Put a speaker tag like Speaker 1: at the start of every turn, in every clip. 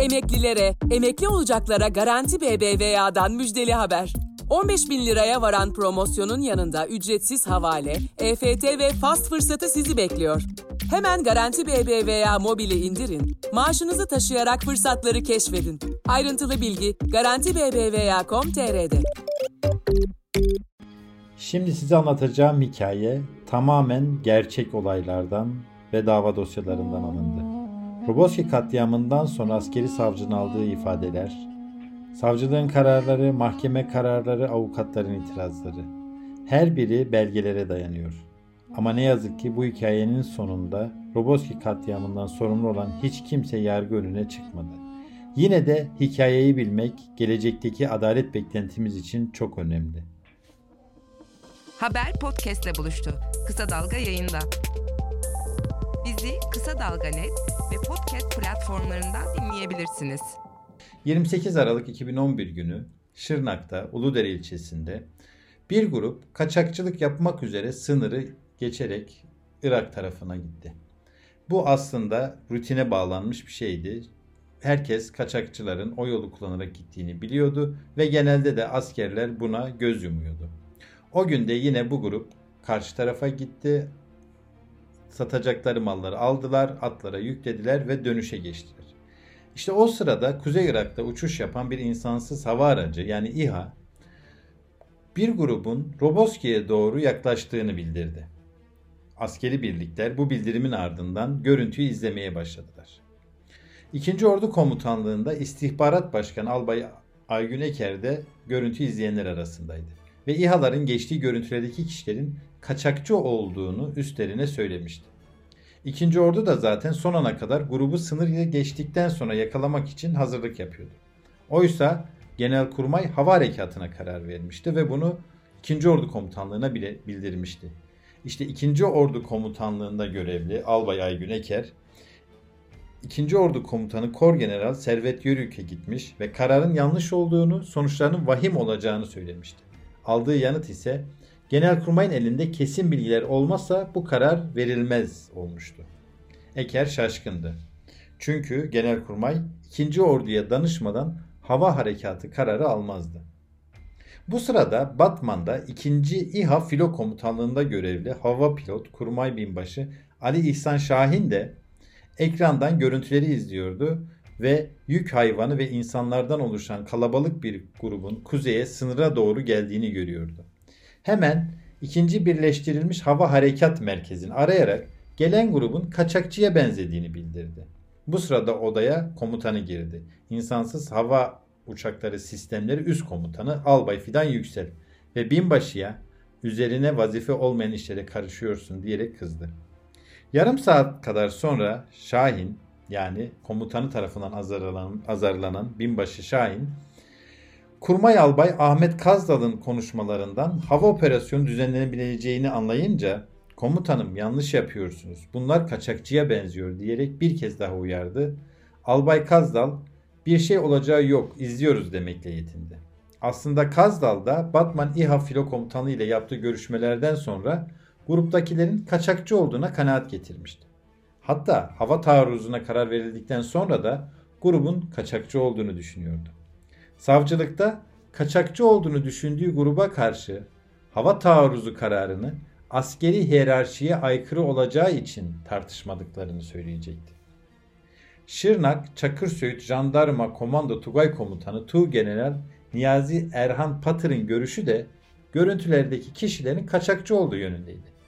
Speaker 1: Emeklilere, emekli olacaklara Garanti BBVA'dan müjdeli haber. 15 bin liraya varan promosyonun yanında ücretsiz havale, EFT ve fast fırsatı sizi bekliyor. Hemen Garanti BBVA mobili indirin, maaşınızı taşıyarak fırsatları keşfedin. Ayrıntılı bilgi Garanti BBVA.com.tr'de.
Speaker 2: Şimdi size anlatacağım hikaye tamamen gerçek olaylardan ve dava dosyalarından alındı. Roboski katliamından sonra askeri savcının aldığı ifadeler, savcılığın kararları, mahkeme kararları, avukatların itirazları. Her biri belgelere dayanıyor. Ama ne yazık ki bu hikayenin sonunda Roboski katliamından sorumlu olan hiç kimse yargı önüne çıkmadı. Yine de hikayeyi bilmek gelecekteki adalet beklentimiz için çok önemli.
Speaker 3: Haber podcastle buluştu. Kısa Dalga yayında. Bizi Kısa Dalga Net podcast platformlarından dinleyebilirsiniz.
Speaker 2: 28 Aralık 2011 günü Şırnak'ta Uludere ilçesinde bir grup kaçakçılık yapmak üzere sınırı geçerek Irak tarafına gitti. Bu aslında rutine bağlanmış bir şeydi. Herkes kaçakçıların o yolu kullanarak gittiğini biliyordu ve genelde de askerler buna göz yumuyordu. O günde yine bu grup karşı tarafa gitti. Satacakları malları aldılar, atlara yüklediler ve dönüşe geçtiler. İşte o sırada Kuzey Irak'ta uçuş yapan bir insansız hava aracı yani İHA bir grubun Roboski'ye doğru yaklaştığını bildirdi. Askeri birlikler bu bildirimin ardından görüntüyü izlemeye başladılar. İkinci Ordu Komutanlığı'nda İstihbarat Başkanı Albay Aygün Eker de görüntü izleyenler arasındaydı. Ve İHA'ların geçtiği görüntülerdeki kişilerin kaçakçı olduğunu üstlerine söylemişti. İkinci ordu da zaten son ana kadar grubu sınır geçtikten sonra yakalamak için hazırlık yapıyordu. Oysa Genelkurmay hava harekatına karar vermişti ve bunu İkinci Ordu Komutanlığı'na bile bildirmişti. İşte İkinci Ordu Komutanlığı'nda görevli Albay Aygün Eker, İkinci Ordu Komutanı Kor General Servet Yörük'e gitmiş ve kararın yanlış olduğunu, sonuçlarının vahim olacağını söylemişti. Aldığı yanıt ise Genelkurmay'ın elinde kesin bilgiler olmazsa bu karar verilmez olmuştu. Eker şaşkındı. Çünkü Genelkurmay 2. Ordu'ya danışmadan hava harekatı kararı almazdı. Bu sırada Batman'da 2. İHA Filo Komutanlığı'nda görevli hava pilot Kurmay Binbaşı Ali İhsan Şahin de ekrandan görüntüleri izliyordu ve yük hayvanı ve insanlardan oluşan kalabalık bir grubun kuzeye sınıra doğru geldiğini görüyordu. Hemen ikinci birleştirilmiş hava harekat merkezini arayarak gelen grubun kaçakçıya benzediğini bildirdi. Bu sırada odaya komutanı girdi. İnsansız hava uçakları sistemleri üst komutanı Albay Fidan Yüksel ve binbaşıya üzerine vazife olmayan işlere karışıyorsun diyerek kızdı. Yarım saat kadar sonra Şahin yani komutanı tarafından azarlanan, azarlanan binbaşı Şahin Kurmay Albay Ahmet Kazdal'ın konuşmalarından hava operasyonu düzenlenebileceğini anlayınca komutanım yanlış yapıyorsunuz. Bunlar kaçakçıya benziyor diyerek bir kez daha uyardı. Albay Kazdal bir şey olacağı yok izliyoruz demekle yetindi. Aslında Kazdal da Batman İHA filo komutanı ile yaptığı görüşmelerden sonra gruptakilerin kaçakçı olduğuna kanaat getirmişti. Hatta hava taarruzuna karar verildikten sonra da grubun kaçakçı olduğunu düşünüyordu. Savcılıkta kaçakçı olduğunu düşündüğü gruba karşı hava taarruzu kararını askeri hiyerarşiye aykırı olacağı için tartışmadıklarını söyleyecekti. Şırnak Çakırsöğüt Jandarma Komando Tugay Komutanı Tuğ General Niyazi Erhan Patır'ın görüşü de görüntülerdeki kişilerin kaçakçı olduğu yönündeydi.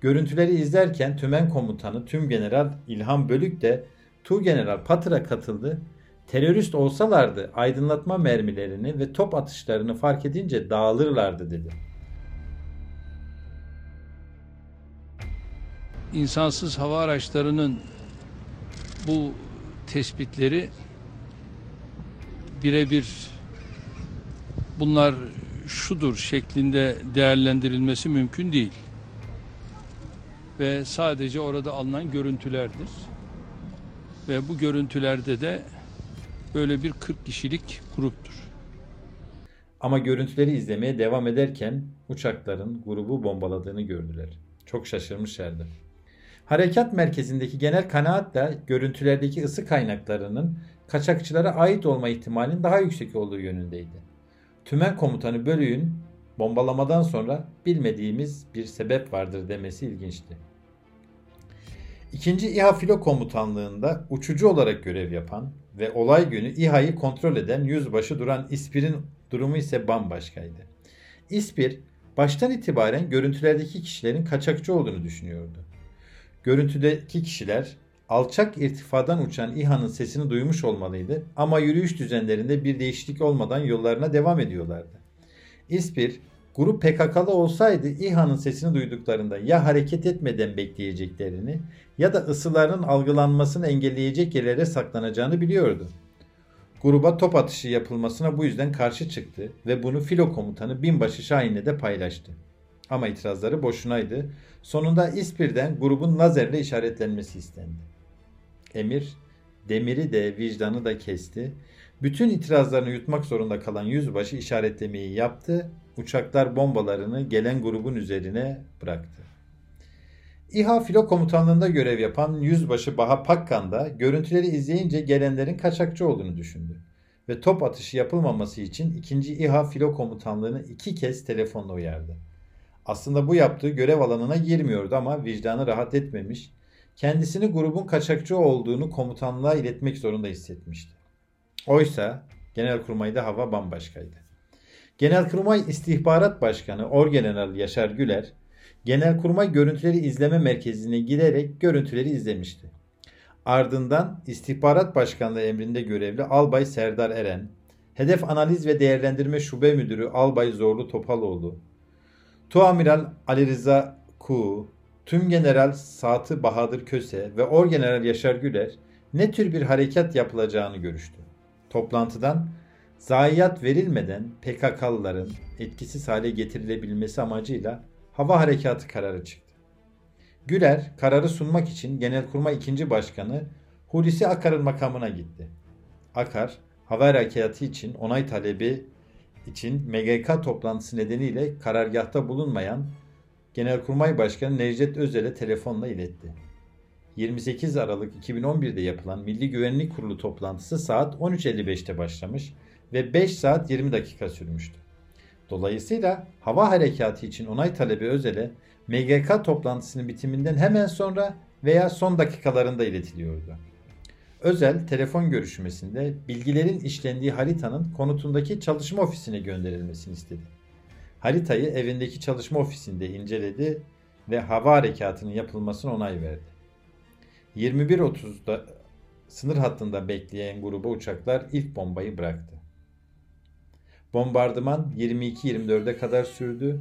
Speaker 2: Görüntüleri izlerken Tümen Komutanı Tüm General İlhan Bölük de Tuğ General Patır'a katıldı Terörist olsalardı aydınlatma mermilerini ve top atışlarını fark edince dağılırlardı dedi.
Speaker 4: İnsansız hava araçlarının bu tespitleri birebir bunlar şudur şeklinde değerlendirilmesi mümkün değil. Ve sadece orada alınan görüntülerdir. Ve bu görüntülerde de böyle bir 40 kişilik gruptur.
Speaker 2: Ama görüntüleri izlemeye devam ederken uçakların grubu bombaladığını gördüler. Çok şaşırmışlardı. Harekat merkezindeki genel kanaatle görüntülerdeki ısı kaynaklarının kaçakçılara ait olma ihtimalinin daha yüksek olduğu yönündeydi. Tümen komutanı Bölüğün bombalamadan sonra bilmediğimiz bir sebep vardır demesi ilginçti. İkinci İHA Filo Komutanlığı'nda uçucu olarak görev yapan ve olay günü İHA'yı kontrol eden yüzbaşı duran İspir'in durumu ise bambaşkaydı. İspir baştan itibaren görüntülerdeki kişilerin kaçakçı olduğunu düşünüyordu. Görüntüdeki kişiler alçak irtifadan uçan İHA'nın sesini duymuş olmalıydı ama yürüyüş düzenlerinde bir değişiklik olmadan yollarına devam ediyorlardı. İspir, grup PKK'lı olsaydı İHA'nın sesini duyduklarında ya hareket etmeden bekleyeceklerini ya da ısılarının algılanmasını engelleyecek yerlere saklanacağını biliyordu. Gruba top atışı yapılmasına bu yüzden karşı çıktı ve bunu filo komutanı binbaşı Şahin'le de paylaştı. Ama itirazları boşunaydı. Sonunda İspir'den grubun lazerle işaretlenmesi istendi. Emir, demiri de vicdanı da kesti. Bütün itirazlarını yutmak zorunda kalan yüzbaşı işaretlemeyi yaptı. Uçaklar bombalarını gelen grubun üzerine bıraktı. İHA Filo Komutanlığı'nda görev yapan Yüzbaşı Baha Pakkan da görüntüleri izleyince gelenlerin kaçakçı olduğunu düşündü. Ve top atışı yapılmaması için ikinci İHA Filo Komutanlığı'nı iki kez telefonla uyardı. Aslında bu yaptığı görev alanına girmiyordu ama vicdanı rahat etmemiş, kendisini grubun kaçakçı olduğunu komutanlığa iletmek zorunda hissetmişti. Oysa Genelkurmay'da hava bambaşkaydı. Genelkurmay İstihbarat Başkanı Orgeneral Yaşar Güler, Genelkurmay Görüntüleri İzleme Merkezi'ne giderek görüntüleri izlemişti. Ardından İstihbarat Başkanlığı emrinde görevli Albay Serdar Eren, Hedef Analiz ve Değerlendirme Şube Müdürü Albay Zorlu Topaloğlu, Tuamiral Ali Rıza Kuğu, Tüm General Saatı Bahadır Köse ve Orgeneral Yaşar Güler ne tür bir harekat yapılacağını görüştü. Toplantıdan zayiat verilmeden PKK'lıların etkisiz hale getirilebilmesi amacıyla hava harekatı kararı çıktı. Güler kararı sunmak için Genelkurmay 2. Başkanı Hulusi Akar'ın makamına gitti. Akar, hava harekatı için onay talebi için MGK toplantısı nedeniyle karargahta bulunmayan Genelkurmay Başkanı Necdet Özel'e telefonla iletti. 28 Aralık 2011'de yapılan Milli Güvenlik Kurulu toplantısı saat 13.55'te başlamış ve 5 saat 20 dakika sürmüştü. Dolayısıyla hava harekatı için onay talebi Özel'e MGK toplantısının bitiminden hemen sonra veya son dakikalarında iletiliyordu. Özel telefon görüşmesinde bilgilerin işlendiği haritanın konutundaki çalışma ofisine gönderilmesini istedi. Haritayı evindeki çalışma ofisinde inceledi ve hava harekatının yapılmasına onay verdi. 21.30'da sınır hattında bekleyen gruba uçaklar ilk bombayı bıraktı. Bombardıman 22-24'e kadar sürdü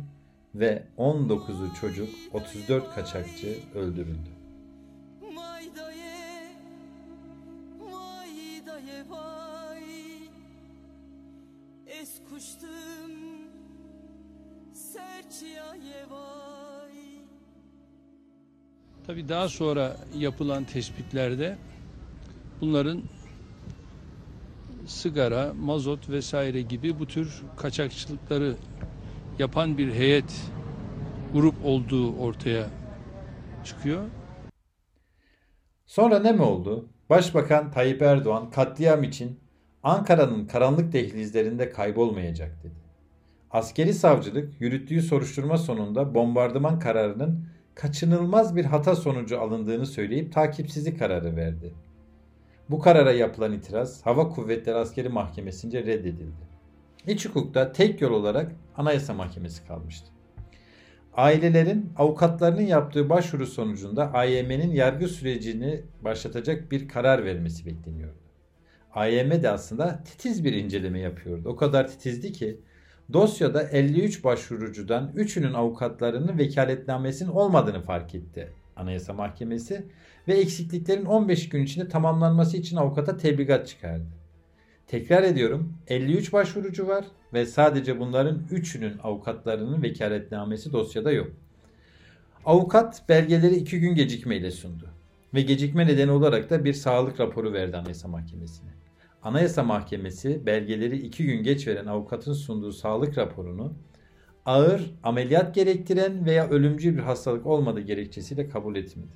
Speaker 2: ve 19'u çocuk 34 kaçakçı öldürüldü. Vay daye, vay daye vay, es kuştum,
Speaker 4: vay. Tabi daha sonra yapılan tespitlerde bunların sigara, mazot vesaire gibi bu tür kaçakçılıkları yapan bir heyet, grup olduğu ortaya çıkıyor.
Speaker 2: Sonra ne mi oldu? Başbakan Tayyip Erdoğan katliam için Ankara'nın karanlık dehlizlerinde kaybolmayacak dedi. Askeri savcılık yürüttüğü soruşturma sonunda bombardıman kararının kaçınılmaz bir hata sonucu alındığını söyleyip takipsizlik kararı verdi. Bu karara yapılan itiraz Hava Kuvvetleri Askeri Mahkemesi'nce reddedildi. İç hukukta tek yol olarak Anayasa Mahkemesi kalmıştı. Ailelerin avukatlarının yaptığı başvuru sonucunda AYM'nin yargı sürecini başlatacak bir karar vermesi bekleniyordu. AYM de aslında titiz bir inceleme yapıyordu. O kadar titizdi ki dosyada 53 başvurucudan 3'ünün avukatlarının vekaletnamesinin olmadığını fark etti Anayasa Mahkemesi ve eksikliklerin 15 gün içinde tamamlanması için avukata tebligat çıkardı. Tekrar ediyorum 53 başvurucu var ve sadece bunların 3'ünün avukatlarının vekaletnamesi dosyada yok. Avukat belgeleri 2 gün gecikmeyle sundu ve gecikme nedeni olarak da bir sağlık raporu verdi Anayasa Mahkemesi'ne. Anayasa Mahkemesi belgeleri 2 gün geç veren avukatın sunduğu sağlık raporunu ağır ameliyat gerektiren veya ölümcül bir hastalık olmadığı gerekçesiyle kabul etmedi.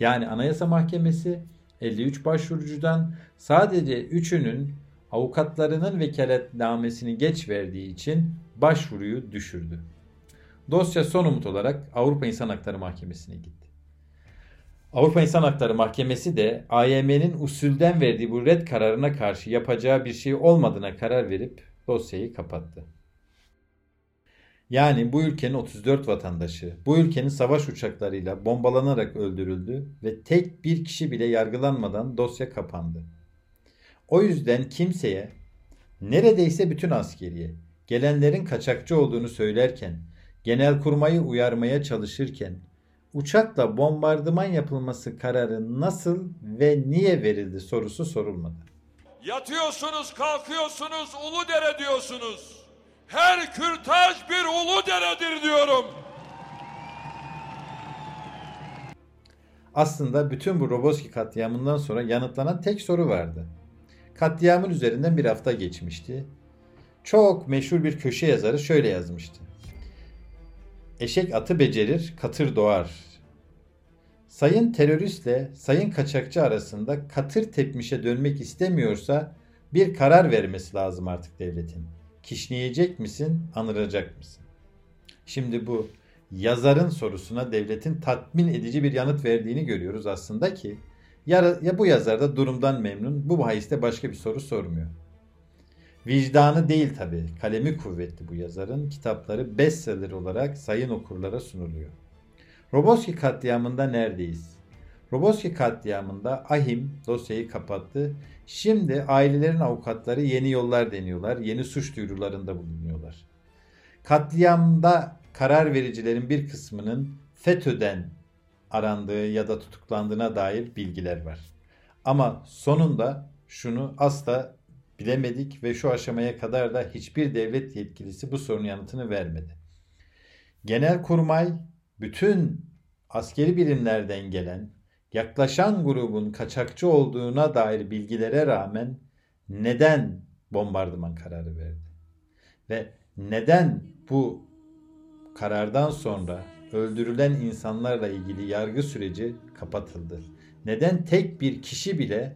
Speaker 2: Yani Anayasa Mahkemesi 53 başvurucudan sadece 3'ünün avukatlarının vekaletnamesini geç verdiği için başvuruyu düşürdü. Dosya son umut olarak Avrupa İnsan Hakları Mahkemesi'ne gitti. Avrupa İnsan Hakları Mahkemesi de AYM'nin usulden verdiği bu red kararına karşı yapacağı bir şey olmadığına karar verip dosyayı kapattı. Yani bu ülkenin 34 vatandaşı bu ülkenin savaş uçaklarıyla bombalanarak öldürüldü ve tek bir kişi bile yargılanmadan dosya kapandı. O yüzden kimseye neredeyse bütün askeriye gelenlerin kaçakçı olduğunu söylerken, genelkurmayı uyarmaya çalışırken uçakla bombardıman yapılması kararı nasıl ve niye verildi sorusu sorulmadı.
Speaker 5: Yatıyorsunuz, kalkıyorsunuz, ulu dere diyorsunuz. Her kürtaj bir ulu deredir diyorum.
Speaker 2: Aslında bütün bu Roboski katliamından sonra yanıtlanan tek soru vardı. Katliamın üzerinden bir hafta geçmişti. Çok meşhur bir köşe yazarı şöyle yazmıştı. Eşek atı becerir, katır doğar. Sayın teröristle sayın kaçakçı arasında katır tepmişe dönmek istemiyorsa bir karar vermesi lazım artık devletin. Kişneyecek misin, anıracak mısın? Şimdi bu yazarın sorusuna devletin tatmin edici bir yanıt verdiğini görüyoruz aslında ki ya, ya bu yazar da durumdan memnun bu bahiste başka bir soru sormuyor. Vicdanı değil tabi kalemi kuvvetli bu yazarın kitapları bestseller olarak sayın okurlara sunuluyor. Roboski katliamında neredeyiz? Roboski katliamında Ahim dosyayı kapattı. Şimdi ailelerin avukatları yeni yollar deniyorlar. Yeni suç duyurularında bulunuyorlar. Katliamda karar vericilerin bir kısmının FETÖ'den arandığı ya da tutuklandığına dair bilgiler var. Ama sonunda şunu asla bilemedik ve şu aşamaya kadar da hiçbir devlet yetkilisi bu sorunun yanıtını vermedi. Genelkurmay bütün askeri birimlerden gelen yaklaşan grubun kaçakçı olduğuna dair bilgilere rağmen neden bombardıman kararı verdi? Ve neden bu karardan sonra öldürülen insanlarla ilgili yargı süreci kapatıldı? Neden tek bir kişi bile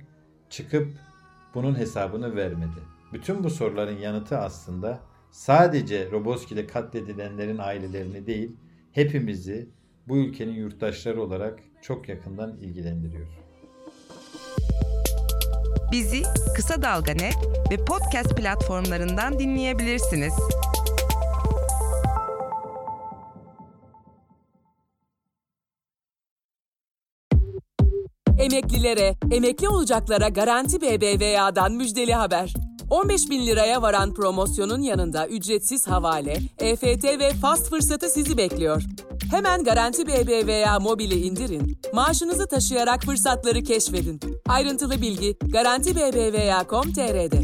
Speaker 2: çıkıp bunun hesabını vermedi? Bütün bu soruların yanıtı aslında sadece Roboski'de katledilenlerin ailelerini değil, hepimizi bu ülkenin yurttaşları olarak çok yakından ilgilendiriyor.
Speaker 3: Bizi Kısa Dalga Net ve podcast platformlarından dinleyebilirsiniz.
Speaker 1: Emeklilere, emekli olacaklara Garanti BBVA'dan müjdeli haber. 15 bin liraya varan promosyonun yanında ücretsiz havale, EFT ve fast fırsatı sizi bekliyor. Hemen Garanti BBVA mobili indirin, maaşınızı taşıyarak fırsatları keşfedin. Ayrıntılı bilgi Garanti BBVA.com.tr'de.